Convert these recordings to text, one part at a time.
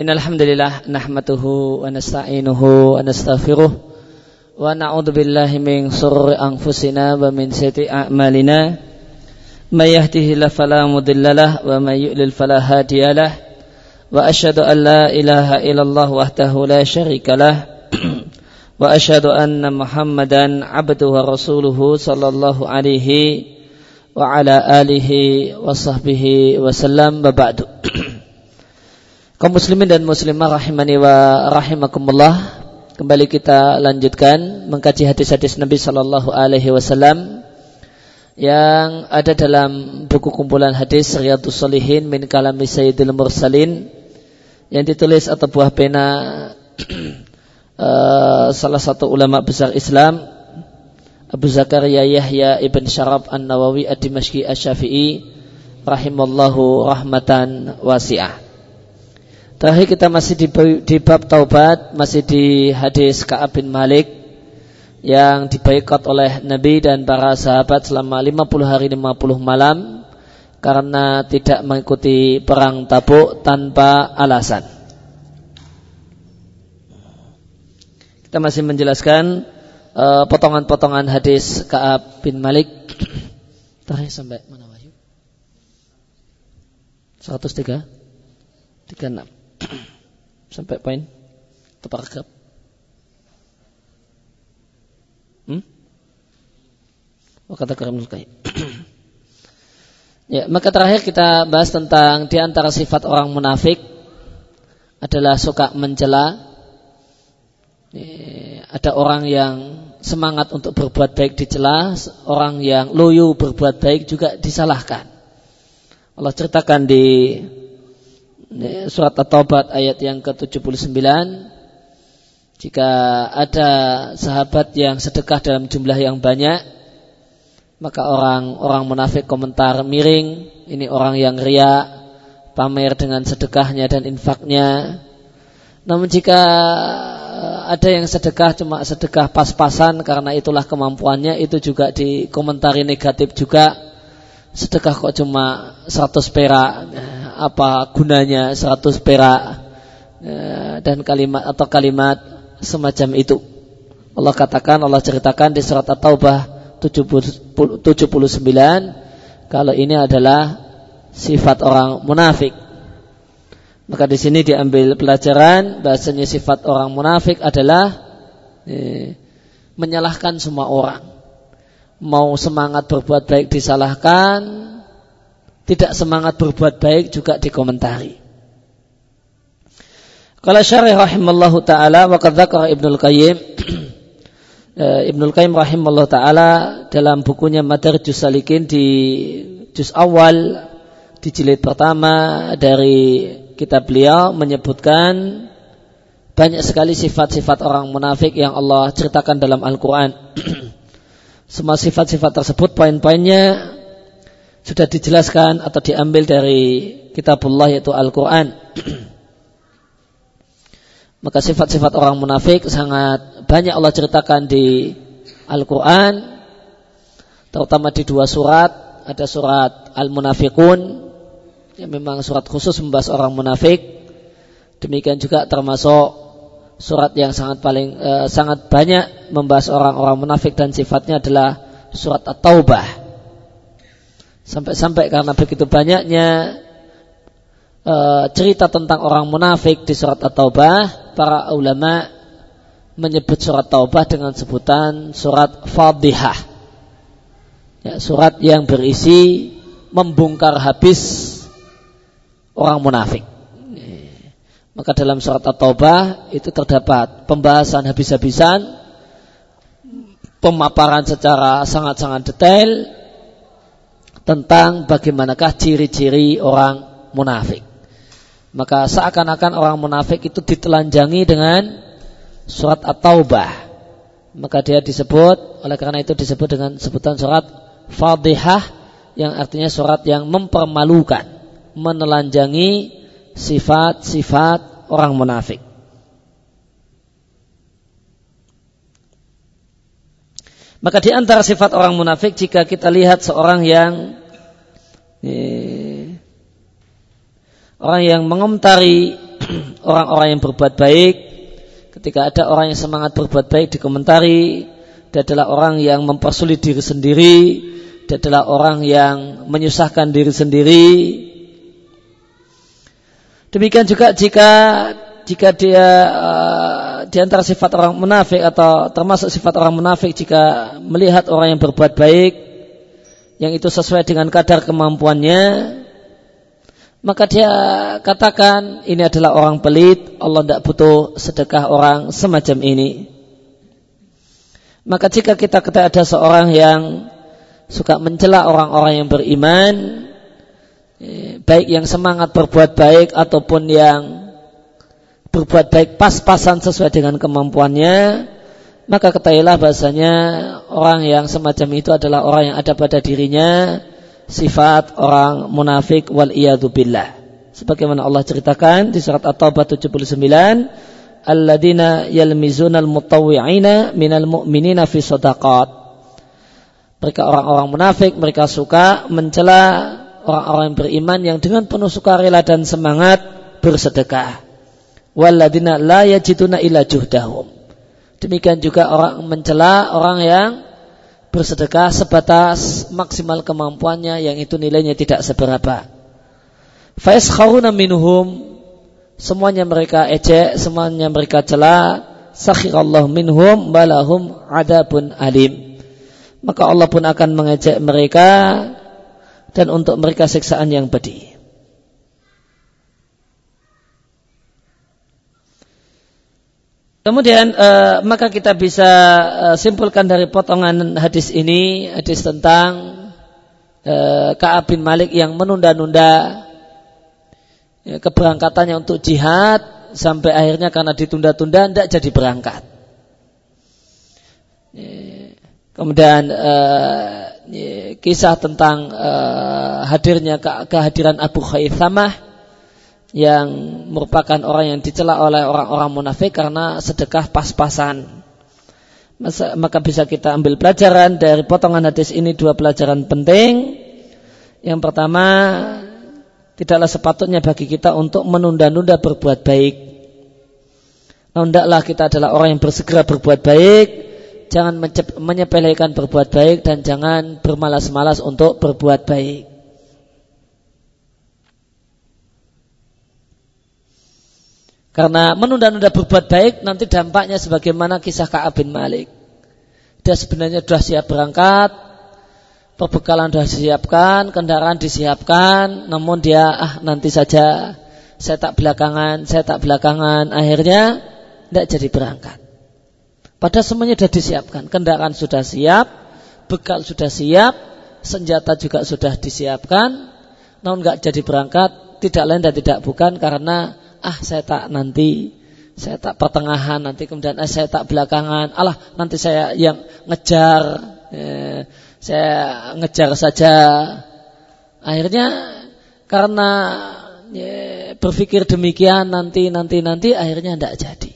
إن الحمد لله نحمده ونستعينه ونستغفره ونعوذ بالله من شرور أنفسنا ومن سيئة أعمالنا من يهده الله فلا مضل له ومن يؤلل فلا هادي له وأشهد أن لا إله إلا الله وحده لا شريك له وأشهد أن محمدا عبده ورسوله صلى الله عليه وعلى آله وصحبه وسلم وبعد kaum muslimin dan muslimah rahimani wa rahimakumullah kembali kita lanjutkan mengkaji hadis-hadis Nabi Shallallahu Alaihi Wasallam yang ada dalam buku kumpulan hadis Riyadus Salihin min kalami Sayyidil Mursalin yang ditulis atau buah pena uh, salah satu ulama besar Islam Abu Zakaria Yahya ibn Syarab An-Nawawi Ad-Dimashqi Asy-Syafi'i rahimallahu rahmatan wasi'ah. Terakhir kita masih di, di bab taubat, masih di hadis Ka'ab bin Malik yang dibaikot oleh Nabi dan para sahabat selama 50 hari 50 malam karena tidak mengikuti perang Tabuk tanpa alasan. Kita masih menjelaskan uh, potongan-potongan hadis Ka'ab bin Malik. Terakhir sampai mana Wahyu? 103 36 Sampai poin atau paragraf? Hmm? Oh kata Karimul ya, maka terakhir kita bahas tentang di antara sifat orang munafik adalah suka mencela. Ada orang yang semangat untuk berbuat baik dicela, orang yang loyo berbuat baik juga disalahkan. Allah ceritakan di surat At-Taubat ayat yang ke-79. Jika ada sahabat yang sedekah dalam jumlah yang banyak maka orang orang munafik komentar miring ini orang yang ria pamer dengan sedekahnya dan infaknya. Namun jika ada yang sedekah cuma sedekah pas-pasan karena itulah kemampuannya itu juga dikomentari negatif juga. Sedekah kok cuma 100 perak apa gunanya 100 perak ya, dan kalimat atau kalimat semacam itu. Allah katakan, Allah ceritakan di surat At-Taubah 79 kalau ini adalah sifat orang munafik. Maka di sini diambil pelajaran bahasanya sifat orang munafik adalah eh, menyalahkan semua orang. Mau semangat berbuat baik disalahkan, tidak semangat berbuat baik juga dikomentari. Kalau syarih rahimallahu taala wa kadzakara Ibnu Qayyim eh, Ibnu Qayyim rahimallahu taala dalam bukunya Madarijus Salikin di juz awal di jilid pertama dari kitab beliau menyebutkan banyak sekali sifat-sifat orang munafik yang Allah ceritakan dalam Al-Quran. Semua sifat-sifat tersebut poin-poinnya sudah dijelaskan atau diambil dari kitabullah yaitu Al-Quran. Maka sifat-sifat orang munafik sangat banyak Allah ceritakan di Al-Quran. Terutama di dua surat. Ada surat Al-Munafikun. Yang memang surat khusus membahas orang munafik. Demikian juga termasuk surat yang sangat paling eh, sangat banyak membahas orang-orang munafik dan sifatnya adalah surat At-Taubah Sampai-sampai karena begitu banyaknya e, cerita tentang orang munafik di surat At-Taubah, para ulama menyebut surat Taubah dengan sebutan surat Fadihah. Ya, surat yang berisi membongkar habis orang munafik. Maka dalam surat At-Taubah itu terdapat pembahasan habis-habisan, pemaparan secara sangat-sangat detail tentang bagaimanakah ciri-ciri orang munafik. Maka seakan-akan orang munafik itu ditelanjangi dengan surat At-Taubah. Maka dia disebut, oleh karena itu disebut dengan sebutan surat Fadihah yang artinya surat yang mempermalukan, menelanjangi sifat-sifat orang munafik. Maka di antara sifat orang munafik jika kita lihat seorang yang eh, orang yang mengomentari orang-orang yang berbuat baik ketika ada orang yang semangat berbuat baik dikomentari dia adalah orang yang mempersulit diri sendiri dia adalah orang yang menyusahkan diri sendiri. Demikian juga jika jika dia uh, di antara sifat orang munafik atau termasuk sifat orang munafik jika melihat orang yang berbuat baik yang itu sesuai dengan kadar kemampuannya maka dia katakan ini adalah orang pelit, Allah tidak butuh sedekah orang semacam ini. Maka jika kita kata ada seorang yang suka mencela orang-orang yang beriman, eh, baik yang semangat berbuat baik ataupun yang berbuat baik pas-pasan sesuai dengan kemampuannya, maka ketahuilah bahasanya orang yang semacam itu adalah orang yang ada pada dirinya sifat orang munafik wal billah. Sebagaimana Allah ceritakan di surat At-Taubah 79, alladzina yalmizuna al-mutawwi'ina minal mu'minina fi sadaqat. Mereka orang-orang munafik, mereka suka mencela orang-orang beriman yang dengan penuh sukarela dan semangat bersedekah. Walladzina la yajiduna illa juhdahum. Demikian juga orang mencela orang yang bersedekah sebatas maksimal kemampuannya yang itu nilainya tidak seberapa. Faiskharuna minhum semuanya mereka ejek, semuanya mereka cela, sakhirallahu minhum balahum adabun alim. Maka Allah pun akan mengejek mereka dan untuk mereka siksaan yang pedih. Kemudian uh, maka kita bisa uh, simpulkan dari potongan hadis ini hadis tentang uh, Ka'ab bin Malik yang menunda-nunda ya, keberangkatannya untuk jihad sampai akhirnya karena ditunda-tunda tidak jadi berangkat. Ya, kemudian uh, ya, kisah tentang uh, hadirnya ke kehadiran Abu Khaythamah yang merupakan orang yang dicela oleh orang-orang munafik karena sedekah pas-pasan. Maka bisa kita ambil pelajaran dari potongan hadis ini dua pelajaran penting. Yang pertama, tidaklah sepatutnya bagi kita untuk menunda-nunda berbuat baik. Nah, kita adalah orang yang bersegera berbuat baik, jangan menyepelekan berbuat baik dan jangan bermalas-malas untuk berbuat baik. Karena menunda-nunda berbuat baik nanti dampaknya sebagaimana kisah Ka'ab bin Malik. Dia sebenarnya sudah siap berangkat, perbekalan sudah disiapkan, kendaraan disiapkan, namun dia ah nanti saja saya tak belakangan, saya tak belakangan, akhirnya tidak jadi berangkat. Padahal semuanya sudah disiapkan, kendaraan sudah siap, bekal sudah siap, senjata juga sudah disiapkan, namun nggak jadi berangkat, tidak lain dan tidak bukan karena ah saya tak nanti saya tak pertengahan nanti kemudian eh, saya tak belakangan. Allah nanti saya yang ngejar eh, saya ngejar saja. Akhirnya karena ya, berpikir demikian nanti nanti nanti akhirnya tidak jadi.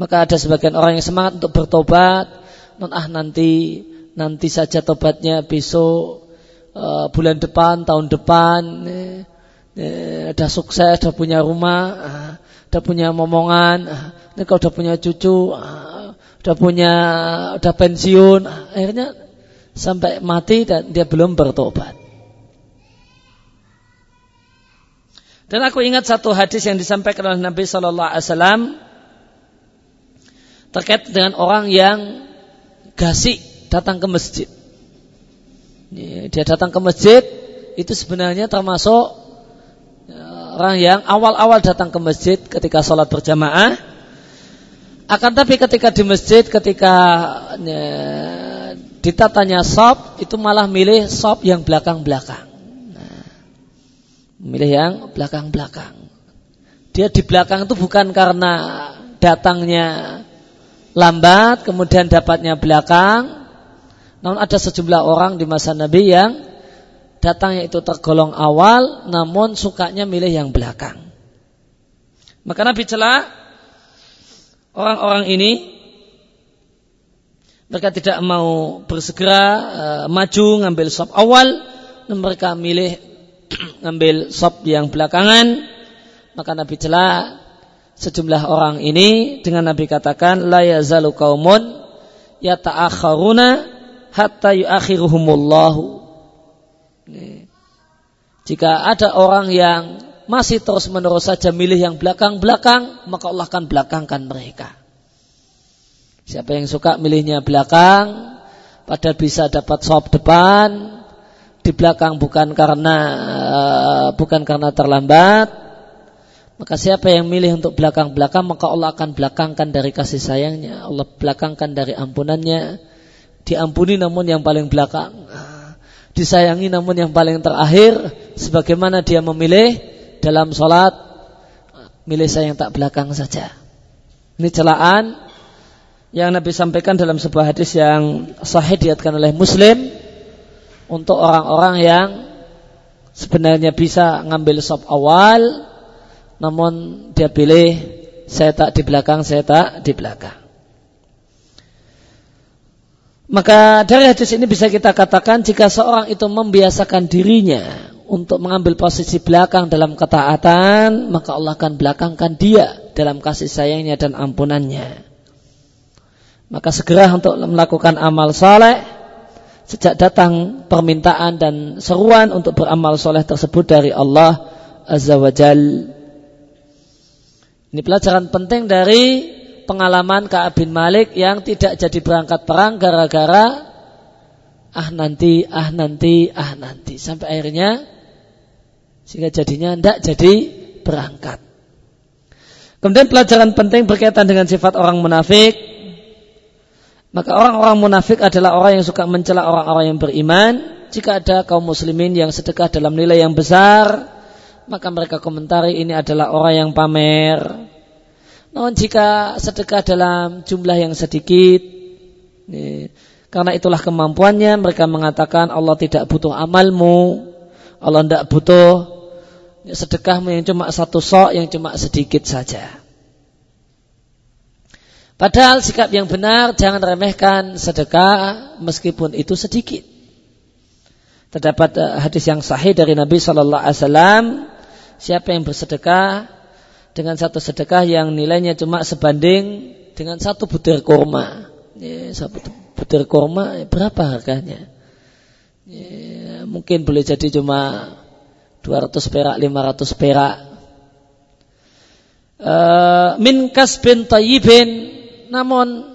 Maka ada sebagian orang yang semangat untuk bertobat. Non ah nanti nanti saja tobatnya besok uh, bulan depan tahun depan eh, eh, sukses, udah punya rumah, ah, udah punya momongan, ah, ini kalau udah punya cucu, ah, udah punya, udah pensiun, akhirnya sampai mati dan dia belum bertobat. Dan aku ingat satu hadis yang disampaikan oleh Nabi Shallallahu Alaihi Wasallam terkait dengan orang yang gasik datang ke masjid. Dia datang ke masjid itu sebenarnya termasuk orang yang awal-awal datang ke masjid ketika sholat berjamaah akan tapi ketika di masjid ketika ya, ditatanya sop itu malah milih sop yang belakang-belakang. Nah, milih yang belakang-belakang. Dia di belakang itu bukan karena datangnya lambat kemudian dapatnya belakang namun ada sejumlah orang di masa Nabi yang datangnya itu tergolong awal namun sukanya milih yang belakang. Maka Nabi celah orang-orang ini. Mereka tidak mau bersegera uh, maju ngambil sop awal. Dan mereka milih ngambil sop yang belakangan. Maka Nabi celah sejumlah orang ini dengan Nabi katakan la yazalu qaumun yata'akharuna hatta yuakhiruhumullahu jika ada orang yang masih terus menerus saja milih yang belakang-belakang, maka Allah akan belakangkan mereka. Siapa yang suka milihnya belakang, padahal bisa dapat sop depan, di belakang bukan karena uh, bukan karena terlambat, maka siapa yang milih untuk belakang-belakang, maka Allah akan belakangkan dari kasih sayangnya, Allah belakangkan dari ampunannya, diampuni namun yang paling belakang, disayangi namun yang paling terakhir, sebagaimana dia memilih dalam sholat milih saya yang tak belakang saja. Ini celaan yang Nabi sampaikan dalam sebuah hadis yang sahih diatkan oleh Muslim untuk orang-orang yang sebenarnya bisa ngambil sop awal namun dia pilih saya tak di belakang, saya tak di belakang. Maka dari hadis ini bisa kita katakan jika seorang itu membiasakan dirinya untuk mengambil posisi belakang dalam ketaatan, maka Allah akan belakangkan dia dalam kasih sayangnya dan ampunannya. Maka segera untuk melakukan amal soleh, sejak datang permintaan dan seruan untuk beramal soleh tersebut dari Allah Azza wa Jal. Ini pelajaran penting dari pengalaman Ka'ab bin Malik yang tidak jadi berangkat perang gara-gara ah nanti, ah nanti, ah nanti. Sampai akhirnya sehingga jadinya tidak jadi berangkat. Kemudian pelajaran penting berkaitan dengan sifat orang munafik. Maka orang-orang munafik adalah orang yang suka mencela orang-orang yang beriman. Jika ada kaum muslimin yang sedekah dalam nilai yang besar, maka mereka komentari ini adalah orang yang pamer. Namun jika sedekah dalam jumlah yang sedikit, karena itulah kemampuannya, mereka mengatakan Allah tidak butuh amalmu, Allah tidak butuh sedekahmu yang cuma satu sok yang cuma sedikit saja. Padahal sikap yang benar jangan remehkan sedekah meskipun itu sedikit. Terdapat eh, hadis yang sahih dari Nabi Shallallahu Alaihi Wasallam, siapa yang bersedekah dengan satu sedekah yang nilainya cuma sebanding dengan satu butir kurma. Ya, satu butir kurma berapa harganya? Ya, mungkin boleh jadi cuma 200 perak, 500 perak. Uh, min kasbin tayyibin namun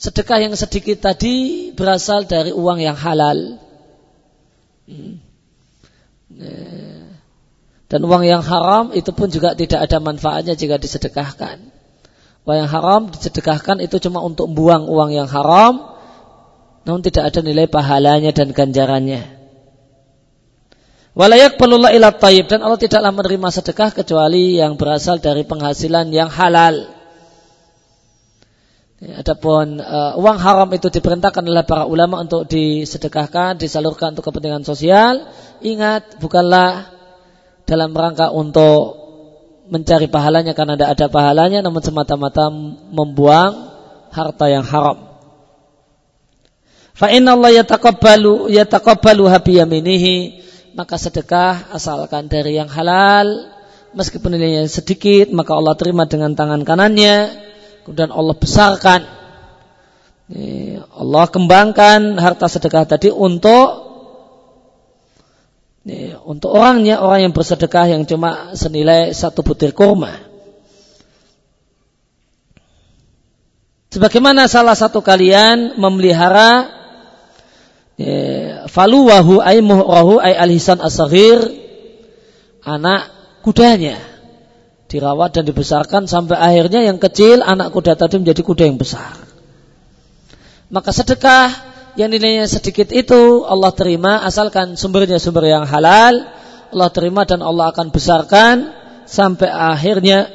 sedekah yang sedikit tadi berasal dari uang yang halal. Hmm. Eh, dan uang yang haram itu pun juga tidak ada manfaatnya jika disedekahkan. Uang yang haram disedekahkan itu cuma untuk buang uang yang haram, namun tidak ada nilai pahalanya dan ganjarannya. Walayak pelullah ila tayyib dan Allah tidaklah menerima sedekah kecuali yang berasal dari penghasilan yang halal. Ya, adapun uh, uang haram itu diperintahkan oleh para ulama untuk disedekahkan, disalurkan untuk kepentingan sosial. Ingat, bukanlah dalam rangka untuk mencari pahalanya karena tidak ada pahalanya, namun semata-mata membuang harta yang haram. Fa inna Allah yataqabbalu yataqabbalu habiyaminihi maka sedekah asalkan dari yang halal. Meskipun nilainya sedikit maka Allah terima dengan tangan kanannya. Kemudian Allah besarkan. Allah kembangkan harta sedekah tadi untuk untuk orangnya orang yang bersedekah yang cuma senilai satu butir kurma sebagaimana salah satu kalian memelihara Ya, faluwahu ay muhrahu ay alhisan asghir anak kudanya dirawat dan dibesarkan sampai akhirnya yang kecil anak kuda tadi menjadi kuda yang besar. Maka sedekah yang nilainya sedikit itu Allah terima asalkan sumbernya sumber yang halal Allah terima dan Allah akan besarkan sampai akhirnya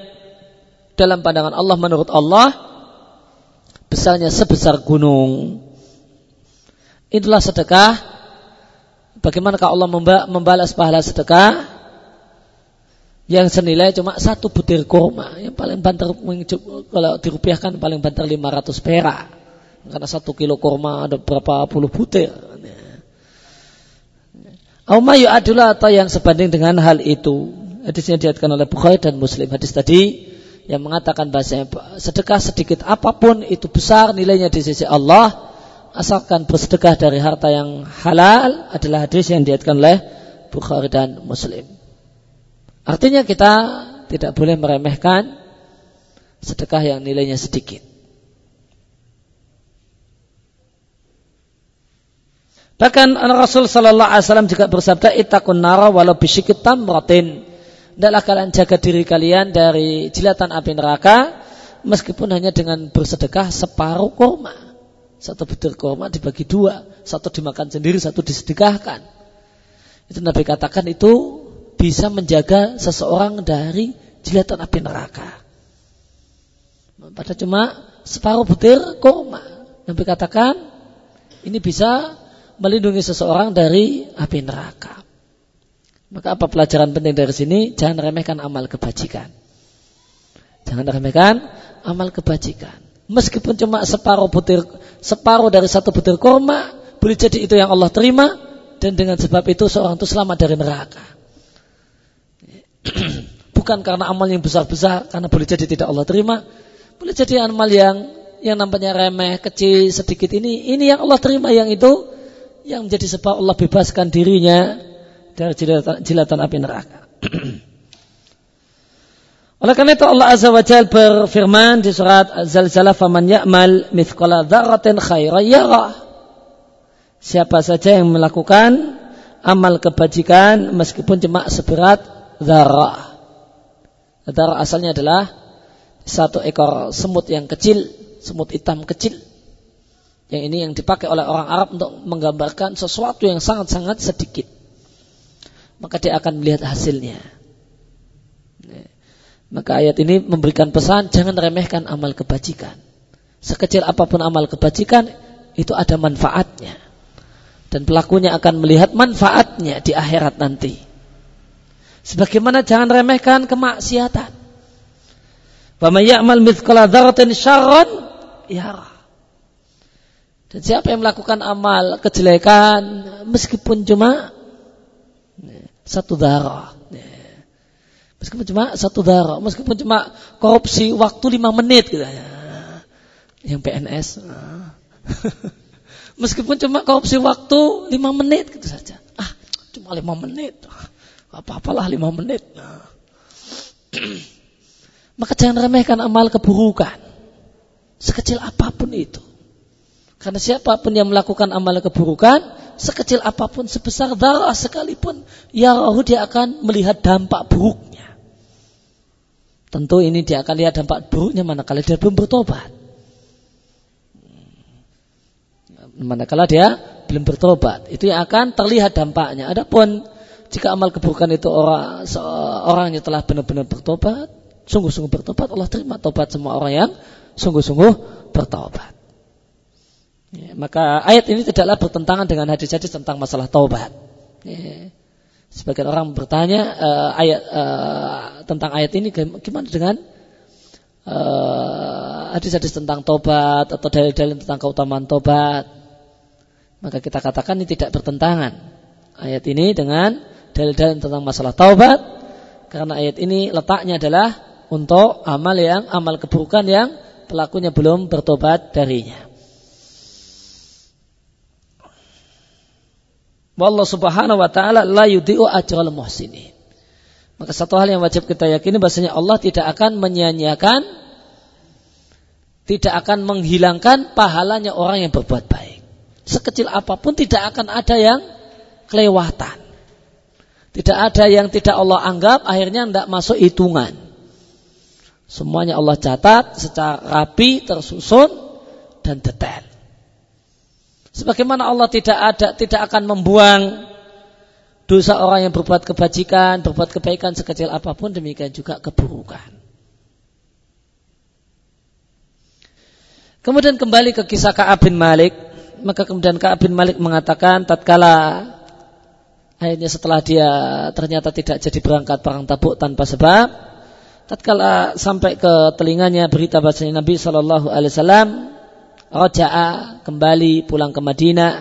dalam pandangan Allah menurut Allah besarnya sebesar gunung. Itulah sedekah. Bagaimana kalau Allah membalas pahala sedekah? Yang senilai cuma satu butir kurma yang paling banter kalau dirupiahkan paling banter 500 perak karena satu kilo kurma ada berapa puluh butir Aumayu adalah atau yang sebanding dengan hal itu. Hadisnya diatkan oleh Bukhari dan Muslim. Hadis tadi yang mengatakan bahasanya sedekah sedikit apa pun itu besar nilainya di sisi Allah asalkan bersedekah dari harta yang halal adalah hadis yang diatkan oleh Bukhari dan Muslim. Artinya kita tidak boleh meremehkan sedekah yang nilainya sedikit. Bahkan Rasul Sallallahu Alaihi Wasallam juga bersabda, "Itakun nara walau bisyikit tamratin." Tidaklah kalian jaga diri kalian dari jilatan api neraka, meskipun hanya dengan bersedekah separuh kurma. Satu butir kurma dibagi dua, satu dimakan sendiri, satu disedekahkan. Itu Nabi katakan itu bisa menjaga seseorang dari jilatan api neraka. Pada cuma separuh butir kurma. Nabi katakan ini bisa melindungi seseorang dari api neraka. Maka apa pelajaran penting dari sini? Jangan remehkan amal kebajikan. Jangan remehkan amal kebajikan. Meskipun cuma separuh butir, separuh dari satu butir korma, boleh jadi itu yang Allah terima, dan dengan sebab itu seorang itu selamat dari neraka. Bukan karena amal yang besar-besar, karena boleh jadi tidak Allah terima, boleh jadi amal yang yang nampaknya remeh, kecil, sedikit ini, ini yang Allah terima, yang itu yang menjadi sebab Allah bebaskan dirinya dari jilatan, jilatan api neraka. Oleh karena itu Allah Azza wa Jal berfirman di surat Az-Zalzalah faman ya'mal mithqala dzarratin khairan yara. Siapa saja yang melakukan amal kebajikan meskipun cuma seberat zarah. Zarah asalnya adalah satu ekor semut yang kecil, semut hitam kecil yang ini yang dipakai oleh orang Arab untuk menggambarkan sesuatu yang sangat-sangat sedikit. Maka dia akan melihat hasilnya. Maka ayat ini memberikan pesan jangan remehkan amal kebajikan. Sekecil apa pun amal kebajikan itu ada manfaatnya. Dan pelakunya akan melihat manfaatnya di akhirat nanti. Sebagaimana jangan remehkan kemaksiatan. May ya'mal mithqala dzarratin syarran yarah. Dan siapa yang melakukan amal kejelekan meskipun cuma satu darah. Meskipun cuma satu darah, meskipun cuma korupsi waktu lima menit gitu ya. Yang PNS. meskipun cuma korupsi waktu lima menit gitu saja. Ah, cuma lima menit. Apa-apalah lima menit. Maka jangan remehkan amal keburukan. Sekecil apa pun itu. Karena siapa pun yang melakukan amal keburukan, sekecil apa pun, sebesar darah sekalipun, ya roh dia akan melihat dampak buruknya. Tentu ini dia akan lihat dampak buruknya manakala dia belum bertobat. Manakala dia belum bertobat, itu yang akan terlihat dampaknya. Adapun jika amal keburukan itu orang orangnya telah benar-benar bertobat, sungguh-sungguh bertobat, Allah terima tobat semua orang yang sungguh-sungguh bertobat. Ya, maka ayat ini tidaklah bertentangan dengan hadis-hadis tentang masalah taubat. Ya. Sebagian orang bertanya uh, ayat uh, tentang ayat ini gimana dengan uh, hadis-hadis tentang taubat atau dalil-dalil tentang keutamaan taubat. Maka kita katakan ini tidak bertentangan ayat ini dengan dalil-dalil tentang masalah taubat karena ayat ini letaknya adalah untuk amal yang amal keburukan yang pelakunya belum bertobat darinya. Wallahu subhanahu wa ta'ala la yudhi'u ajral muhsinin. Maka satu hal yang wajib kita yakini bahasanya Allah tidak akan menyia-nyiakan tidak akan menghilangkan pahalanya orang yang berbuat baik. Sekecil apa pun tidak akan ada yang kelewatan. Tidak ada yang tidak Allah anggap akhirnya tidak masuk hitungan. Semuanya Allah catat secara rapi, tersusun dan detail. Sebagaimana Allah tidak ada, tidak akan membuang dosa orang yang berbuat kebajikan, berbuat kebaikan sekecil apa pun, demikian juga keburukan. Kemudian kembali ke kisah Ka'ab bin Malik, maka kemudian Ka'ab bin Malik mengatakan tatkala akhirnya setelah dia ternyata tidak jadi berangkat perang tabuk tanpa sebab, tatkala sampai ke telinganya berita bahasanya Nabi Shallallahu Alaihi Wasallam Roja'a kembali pulang ke Madinah,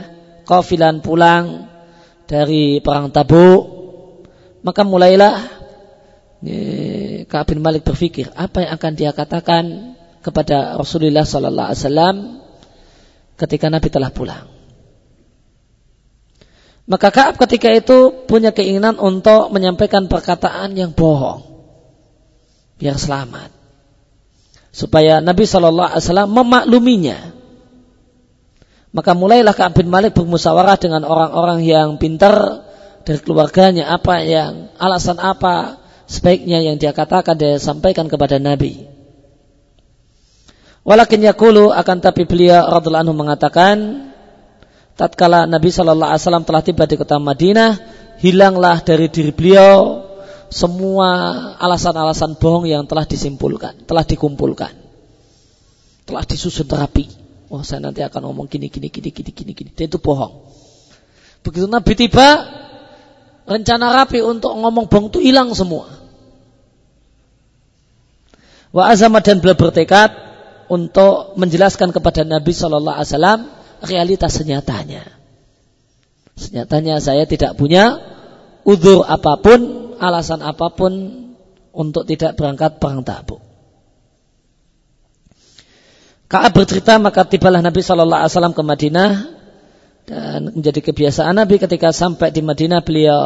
kafilan pulang dari perang Tabuk, maka mulailah Ka'ab bin Malik berpikir apa yang akan dia katakan kepada Rasulullah Sallallahu Alaihi Wasallam ketika Nabi telah pulang. Maka Ka'ab ketika itu punya keinginan untuk menyampaikan perkataan yang bohong. Biar selamat. Supaya Nabi Shallallahu Alaihi Wasallam memakluminya. Maka mulailah Ka'ab bin Malik bermusyawarah dengan orang-orang yang pintar dari keluarganya apa yang alasan apa sebaiknya yang dia katakan dia sampaikan kepada Nabi. Walakin yakulu akan tapi beliau radhiallahu anhu mengatakan tatkala Nabi Shallallahu Alaihi Wasallam telah tiba di kota Madinah, hilanglah dari diri beliau semua alasan-alasan bohong yang telah disimpulkan, telah dikumpulkan, telah disusun rapi. Wah, oh, saya nanti akan ngomong gini, gini, gini, gini, gini, gini. Dan itu bohong. Begitu Nabi tiba, rencana rapi untuk ngomong bohong itu hilang semua. Wa azama dan beliau bertekad untuk menjelaskan kepada Nabi Shallallahu Alaihi Wasallam realitas senyatanya. Senyatanya saya tidak punya udur apa pun, alasan apa pun untuk tidak berangkat perang tabuk. Ka'ab bercerita maka tibalah Nabi Shallallahu Alaihi Wasallam ke Madinah dan menjadi kebiasaan Nabi ketika sampai di Madinah beliau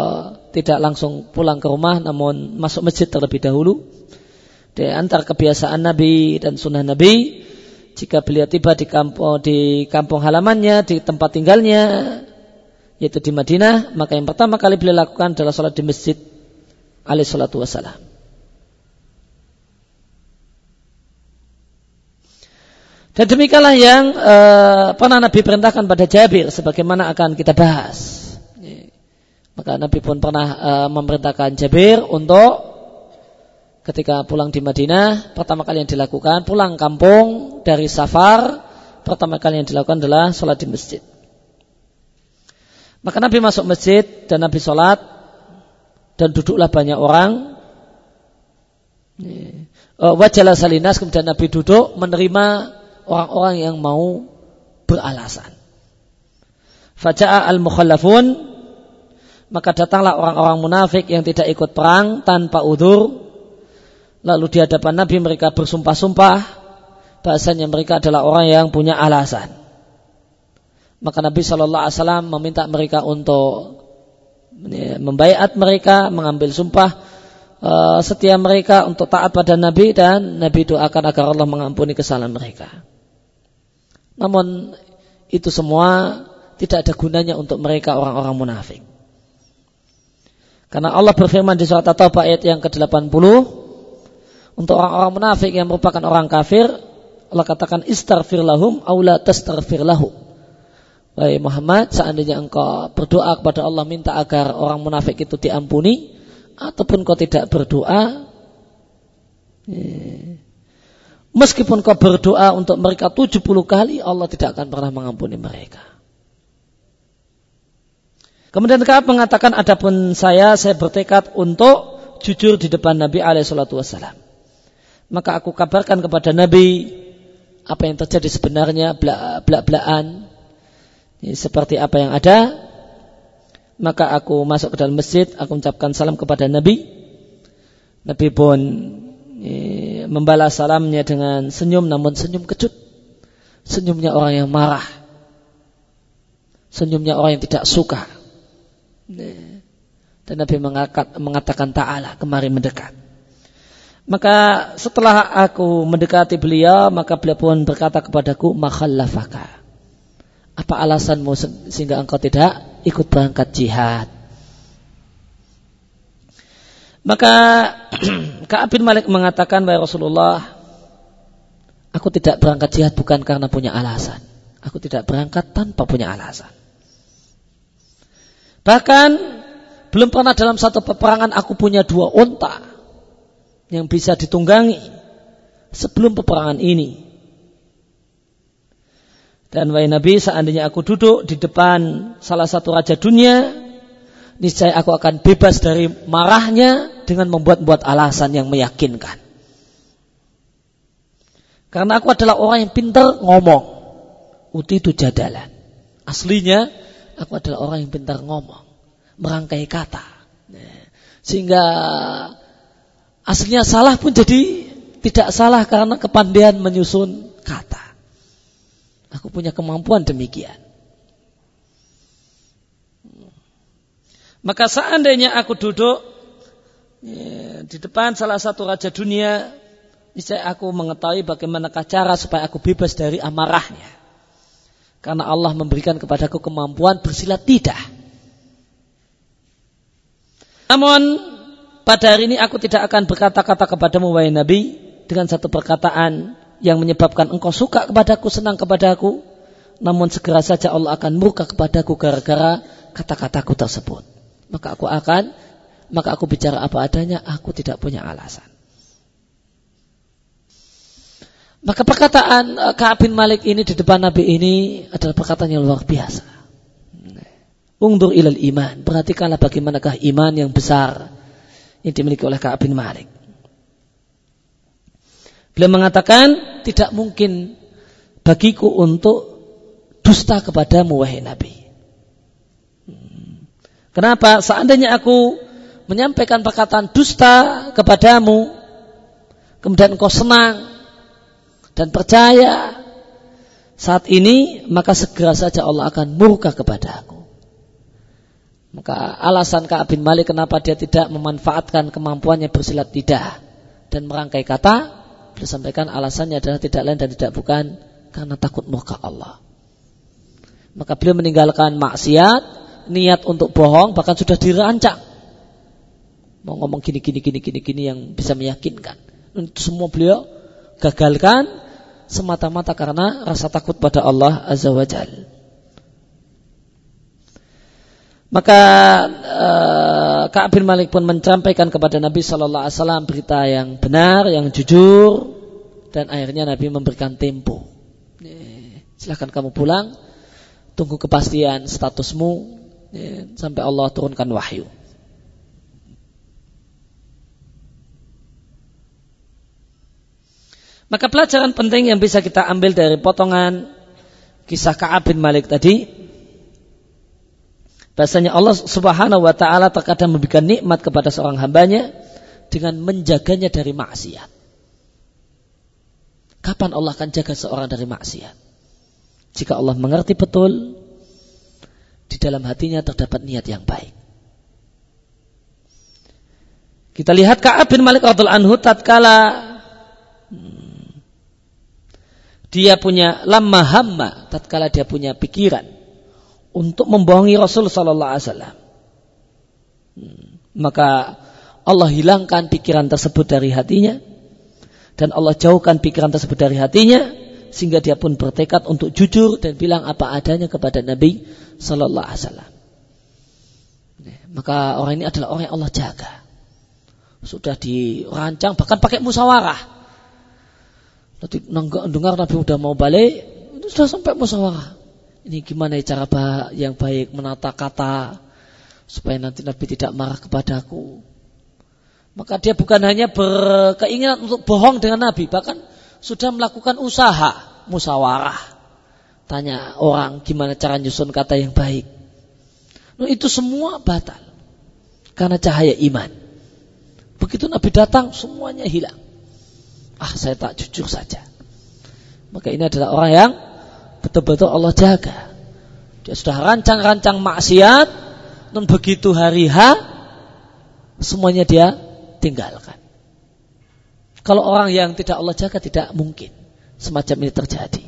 tidak langsung pulang ke rumah namun masuk masjid terlebih dahulu. Di antara kebiasaan Nabi dan sunnah Nabi jika beliau tiba di kampung di kampung halamannya di tempat tinggalnya yaitu di Madinah maka yang pertama kali beliau lakukan adalah sholat di masjid salatu wassalam dan demikianlah yang uh, pernah Nabi perintahkan pada Jabir sebagaimana akan kita bahas maka Nabi pun pernah uh, memerintahkan Jabir untuk ketika pulang di Madinah, pertama kali yang dilakukan pulang kampung dari safar, pertama kali yang dilakukan adalah sholat di masjid. Maka Nabi masuk masjid dan Nabi sholat dan duduklah banyak orang. Oh, wajalah salinas kemudian Nabi duduk menerima orang-orang yang mau beralasan. Faja'a al-mukhallafun maka datanglah orang-orang munafik yang tidak ikut perang tanpa udur Lalu di hadapan Nabi mereka bersumpah-sumpah bahasanya mereka adalah orang yang punya alasan. Maka Nabi Shallallahu Alaihi Wasallam meminta mereka untuk membaiat mereka, mengambil sumpah uh, setia mereka untuk taat pada Nabi dan Nabi doakan agar Allah mengampuni kesalahan mereka. Namun itu semua tidak ada gunanya untuk mereka orang-orang munafik. Karena Allah berfirman di surat At-Taubah ayat yang ke-80 untuk orang-orang munafik yang merupakan orang kafir, Allah katakan istaghfir lahum aula tastaghfir lahum. Wahai Muhammad, seandainya engkau berdoa kepada Allah minta agar orang munafik itu diampuni, ataupun kau tidak berdoa, ya, meskipun kau berdoa untuk mereka 70 kali, Allah tidak akan pernah mengampuni mereka. Kemudian Kaab mengatakan, adapun saya, saya bertekad untuk jujur di depan Nabi alaihi salatu wassalam. Maka aku kabarkan kepada Nabi apa yang terjadi sebenarnya belak-belakan seperti apa yang ada. Maka aku masuk ke dalam masjid aku mengucapkan salam kepada Nabi. Nabi pun membalas salamnya dengan senyum namun senyum kecut. Senyumnya orang yang marah. Senyumnya orang yang tidak suka. Dan Nabi mengatakan ta'ala kemari mendekat. Maka setelah aku mendekati beliau, maka beliau pun berkata kepadaku, makhallafaka. Apa alasanmu sehingga engkau tidak ikut berangkat jihad? Maka Ka'ab bin Malik mengatakan, Wahai Rasulullah, aku tidak berangkat jihad bukan karena punya alasan. Aku tidak berangkat tanpa punya alasan. Bahkan belum pernah dalam satu peperangan aku punya dua unta yang bisa ditunggangi sebelum peperangan ini. Dan wahai Nabi, seandainya aku duduk di depan salah satu raja dunia, niscaya aku akan bebas dari marahnya dengan membuat-buat alasan yang meyakinkan. Karena aku adalah orang yang pintar ngomong. Uti itu jadalan. Aslinya, aku adalah orang yang pintar ngomong. merangkai kata. Sehingga aslinya salah pun jadi tidak salah karena kepandaian menyusun kata. Aku punya kemampuan demikian. Maka seandainya aku duduk ya, di depan salah satu raja dunia, niscaya aku mengetahui bagaimana cara supaya aku bebas dari amarahnya. Karena Allah memberikan kepadaku kemampuan bersilat tidak. Namun pada hari ini aku tidak akan berkata-kata kepadamu wahai Nabi dengan satu perkataan yang menyebabkan engkau suka kepadaku, senang kepadaku. Namun segera saja Allah akan murka kepadaku gara-gara kata-kataku tersebut. Maka aku akan, maka aku bicara apa adanya, aku tidak punya alasan. Maka perkataan eh, Ka'ab bin Malik ini di depan Nabi ini adalah perkataan yang luar biasa. Ungdur ilal iman. Perhatikanlah bagaimanakah iman yang besar yang dimiliki oleh Ka'ab bin Malik. Beliau mengatakan tidak mungkin bagiku untuk dusta kepadamu wahai Nabi. Kenapa? Seandainya aku menyampaikan perkataan dusta kepadamu, kemudian engkau senang dan percaya saat ini, maka segera saja Allah akan murka kepada aku. Maka alasan Ka'ab bin Malik kenapa dia tidak memanfaatkan kemampuannya bersilat lidah dan merangkai kata, beliau sampaikan alasannya adalah tidak lain dan tidak bukan karena takut murka Allah. Maka beliau meninggalkan maksiat, niat untuk bohong bahkan sudah dirancang. Mau ngomong gini gini gini gini gini yang bisa meyakinkan. Itu semua beliau gagalkan semata-mata karena rasa takut pada Allah Azza wa Jalla. Maka uh, Ka'ab bin Malik pun menyampaikan kepada Nabi Shallallahu Alaihi Wasallam berita yang benar, yang jujur, dan akhirnya Nabi memberikan tempo. Silahkan kamu pulang, tunggu kepastian statusmu sampai Allah turunkan wahyu. Maka pelajaran penting yang bisa kita ambil dari potongan kisah Ka'ab bin Malik tadi Bahasanya Allah subhanahu wa ta'ala terkadang memberikan nikmat kepada seorang hambanya dengan menjaganya dari maksiat. Kapan Allah akan jaga seorang dari maksiat? Jika Allah mengerti betul, di dalam hatinya terdapat niat yang baik. Kita lihat Ka'ab bin Malik radhiallahu anhu tatkala hmm, dia punya lama hamma tatkala dia punya pikiran untuk membohongi Rasul Sallallahu Alaihi Wasallam. Hmm. Maka Allah hilangkan pikiran tersebut dari hatinya dan Allah jauhkan pikiran tersebut dari hatinya sehingga dia pun bertekad untuk jujur dan bilang apa adanya kepada Nabi Sallallahu Alaihi Wasallam. Maka orang ini adalah orang yang Allah jaga. Sudah dirancang bahkan pakai musyawarah. Nanti dengar Nabi sudah mau balik, itu sudah sampai musyawarah ini gimana cara yang baik menata kata supaya nanti Nabi tidak marah kepadaku. Maka dia bukan hanya berkeinginan untuk bohong dengan Nabi, bahkan sudah melakukan usaha musyawarah. Tanya orang gimana cara nyusun kata yang baik. Nah, itu semua batal karena cahaya iman. Begitu Nabi datang semuanya hilang. Ah saya tak jujur saja. Maka ini adalah orang yang betul-betul Allah jaga. Dia sudah rancang-rancang maksiat, dan begitu hari H, semuanya dia tinggalkan. Kalau orang yang tidak Allah jaga tidak mungkin semacam ini terjadi.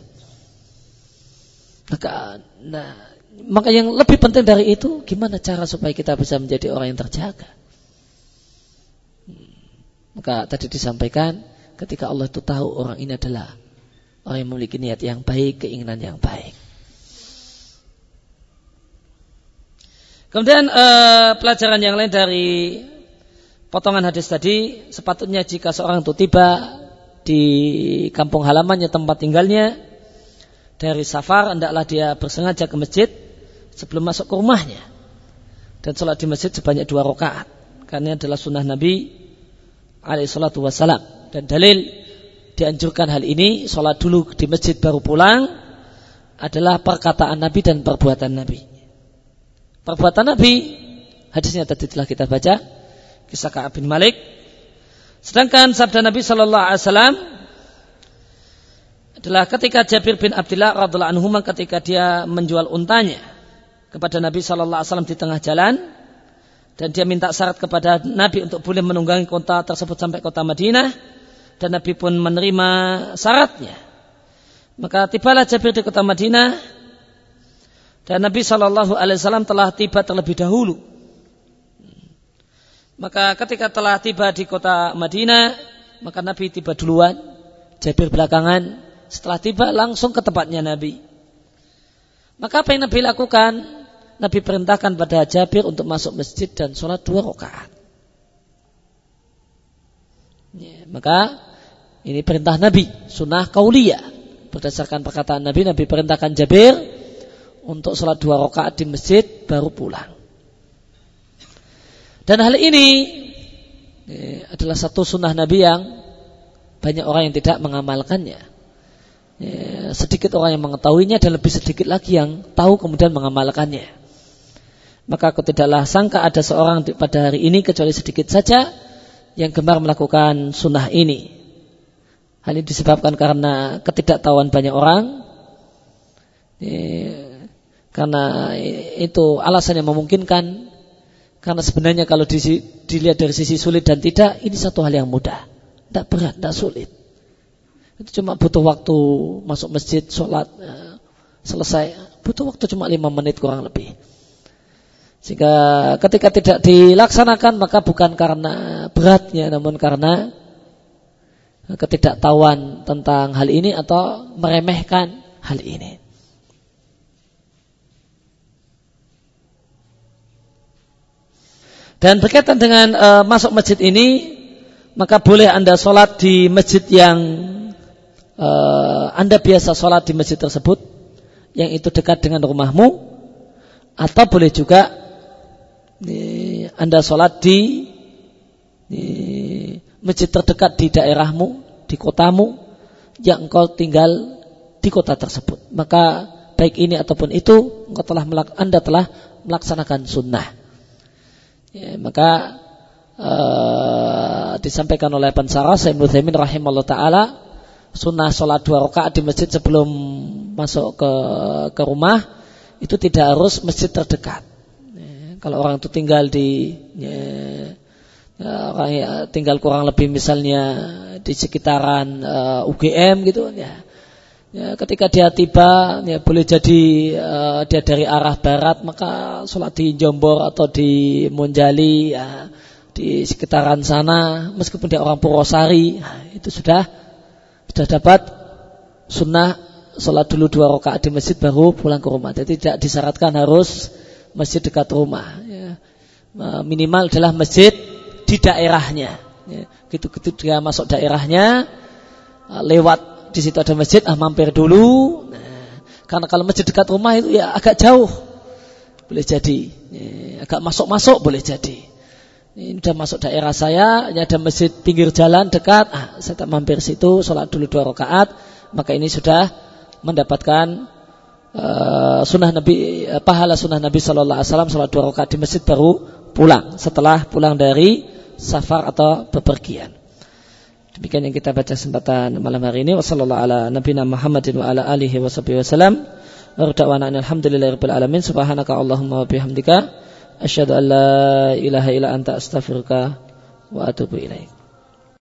Maka, nah, maka yang lebih penting dari itu, gimana cara supaya kita bisa menjadi orang yang terjaga? Hmm. Maka tadi disampaikan, ketika Allah itu tahu orang ini adalah Orang yang memiliki niat yang baik, keinginan yang baik. Kemudian eh, pelajaran yang lain dari potongan hadis tadi, sepatutnya jika seorang itu tiba di kampung halamannya tempat tinggalnya dari safar, hendaklah dia bersengaja ke masjid sebelum masuk ke rumahnya dan sholat di masjid sebanyak dua rakaat karena adalah sunnah Nabi alaihissalatu wassalam dan dalil dianjurkan hal ini, sholat dulu di masjid baru pulang, adalah perkataan Nabi dan perbuatan Nabi. Perbuatan Nabi Hadisnya tadi telah kita baca kisah Ka'ab bin Malik. Sedangkan sabda Nabi Shallallahu Alaihi Wasallam adalah ketika Jabir bin Abdullah radhiallahu anhu ketika dia menjual untanya kepada Nabi Wasallam di tengah jalan dan dia minta syarat kepada Nabi untuk boleh menunggangi kota tersebut sampai kota Madinah dan Nabi pun menerima syaratnya. Maka tibalah Jabir di kota Madinah dan Nabi Shallallahu Alaihi Wasallam telah tiba terlebih dahulu. Maka ketika telah tiba di kota Madinah, maka Nabi tiba duluan, Jabir belakangan, setelah tiba langsung ke tempatnya Nabi. Maka apa yang Nabi lakukan? Nabi perintahkan pada Jabir untuk masuk masjid dan sholat dua rakaat. Ya, maka ini perintah Nabi, sunnah kauliyah. Berdasarkan perkataan Nabi, Nabi perintahkan Jabir untuk sholat dua rakaat di masjid baru pulang. Dan hal ini ya, adalah satu sunnah Nabi yang banyak orang yang tidak mengamalkannya ya, sedikit orang yang mengetahuinya dan lebih sedikit lagi yang tahu kemudian mengamalkannya. Maka aku tidaklah sangka ada seorang pada hari ini kecuali sedikit saja yang gemar melakukan sunnah ini. Hal ini disebabkan karena ketidaktahuan banyak orang. Ya, karena itu alasan yang memungkinkan. Karena sebenarnya kalau dilihat dari sisi sulit dan tidak, ini satu hal yang mudah. Tidak berat, tidak sulit. Itu cuma butuh waktu masuk masjid, sholat, ya, selesai. Butuh waktu cuma lima menit kurang lebih. Sehingga ketika tidak dilaksanakan maka bukan karena beratnya namun karena ketidaktahuan tentang hal ini atau meremehkan hal ini. Dan berkaitan dengan e, masuk masjid ini, maka boleh anda sholat di masjid yang uh, Anda biasa sholat di masjid tersebut yang itu dekat dengan rumahmu atau boleh juga Anda sholat di, masjid terdekat di daerahmu, di kotamu yang engkau tinggal di kota tersebut. Maka baik ini ataupun itu engkau telah Anda telah melaksanakan sunnah. Ya, maka uh, disampaikan oleh Pensara Sayyid Muthaimin rahimahullah ta'ala sunnah sholat dua rakaat di masjid sebelum masuk ke ke rumah itu tidak harus masjid terdekat. Ya, kalau orang itu tinggal di ya, ya, orang ya, tinggal kurang lebih misalnya di sekitaran uh, eh, UGM gitu ya. Ya, ketika dia tiba, ya, boleh jadi uh, dia dari arah barat, maka sholat di Jombor atau di Monjali, ya, di sekitaran sana, meskipun dia orang Purwosari, nah, itu sudah sudah dapat sunnah sholat dulu dua rakaat di masjid baru pulang ke rumah. Jadi tidak disyaratkan harus masjid dekat rumah. Ya. Minimal adalah masjid di daerahnya. Ya. Gitu gitu dia masuk daerahnya lewat di situ ada masjid, ah mampir dulu. Nah, karena kalau masjid dekat rumah itu ya agak jauh, boleh jadi. Ya, agak masuk-masuk boleh jadi ini sudah masuk daerah saya, ini ada masjid pinggir jalan dekat, ah, saya tak mampir situ, sholat dulu dua rakaat, maka ini sudah mendapatkan uh, sunnah Nabi, uh, pahala sunnah Nabi Shallallahu Alaihi Wasallam sholat dua rakaat di masjid baru pulang setelah pulang dari safar atau bepergian. Demikian yang kita baca kesempatan malam hari ini. Wassalamualaikum ala nabiyina Muhammadin wa ala. Subhanaka Allahumma wa bihamdika. Asyhadu an la ilaha illa anta astaghfiruka wa atubu ilaik.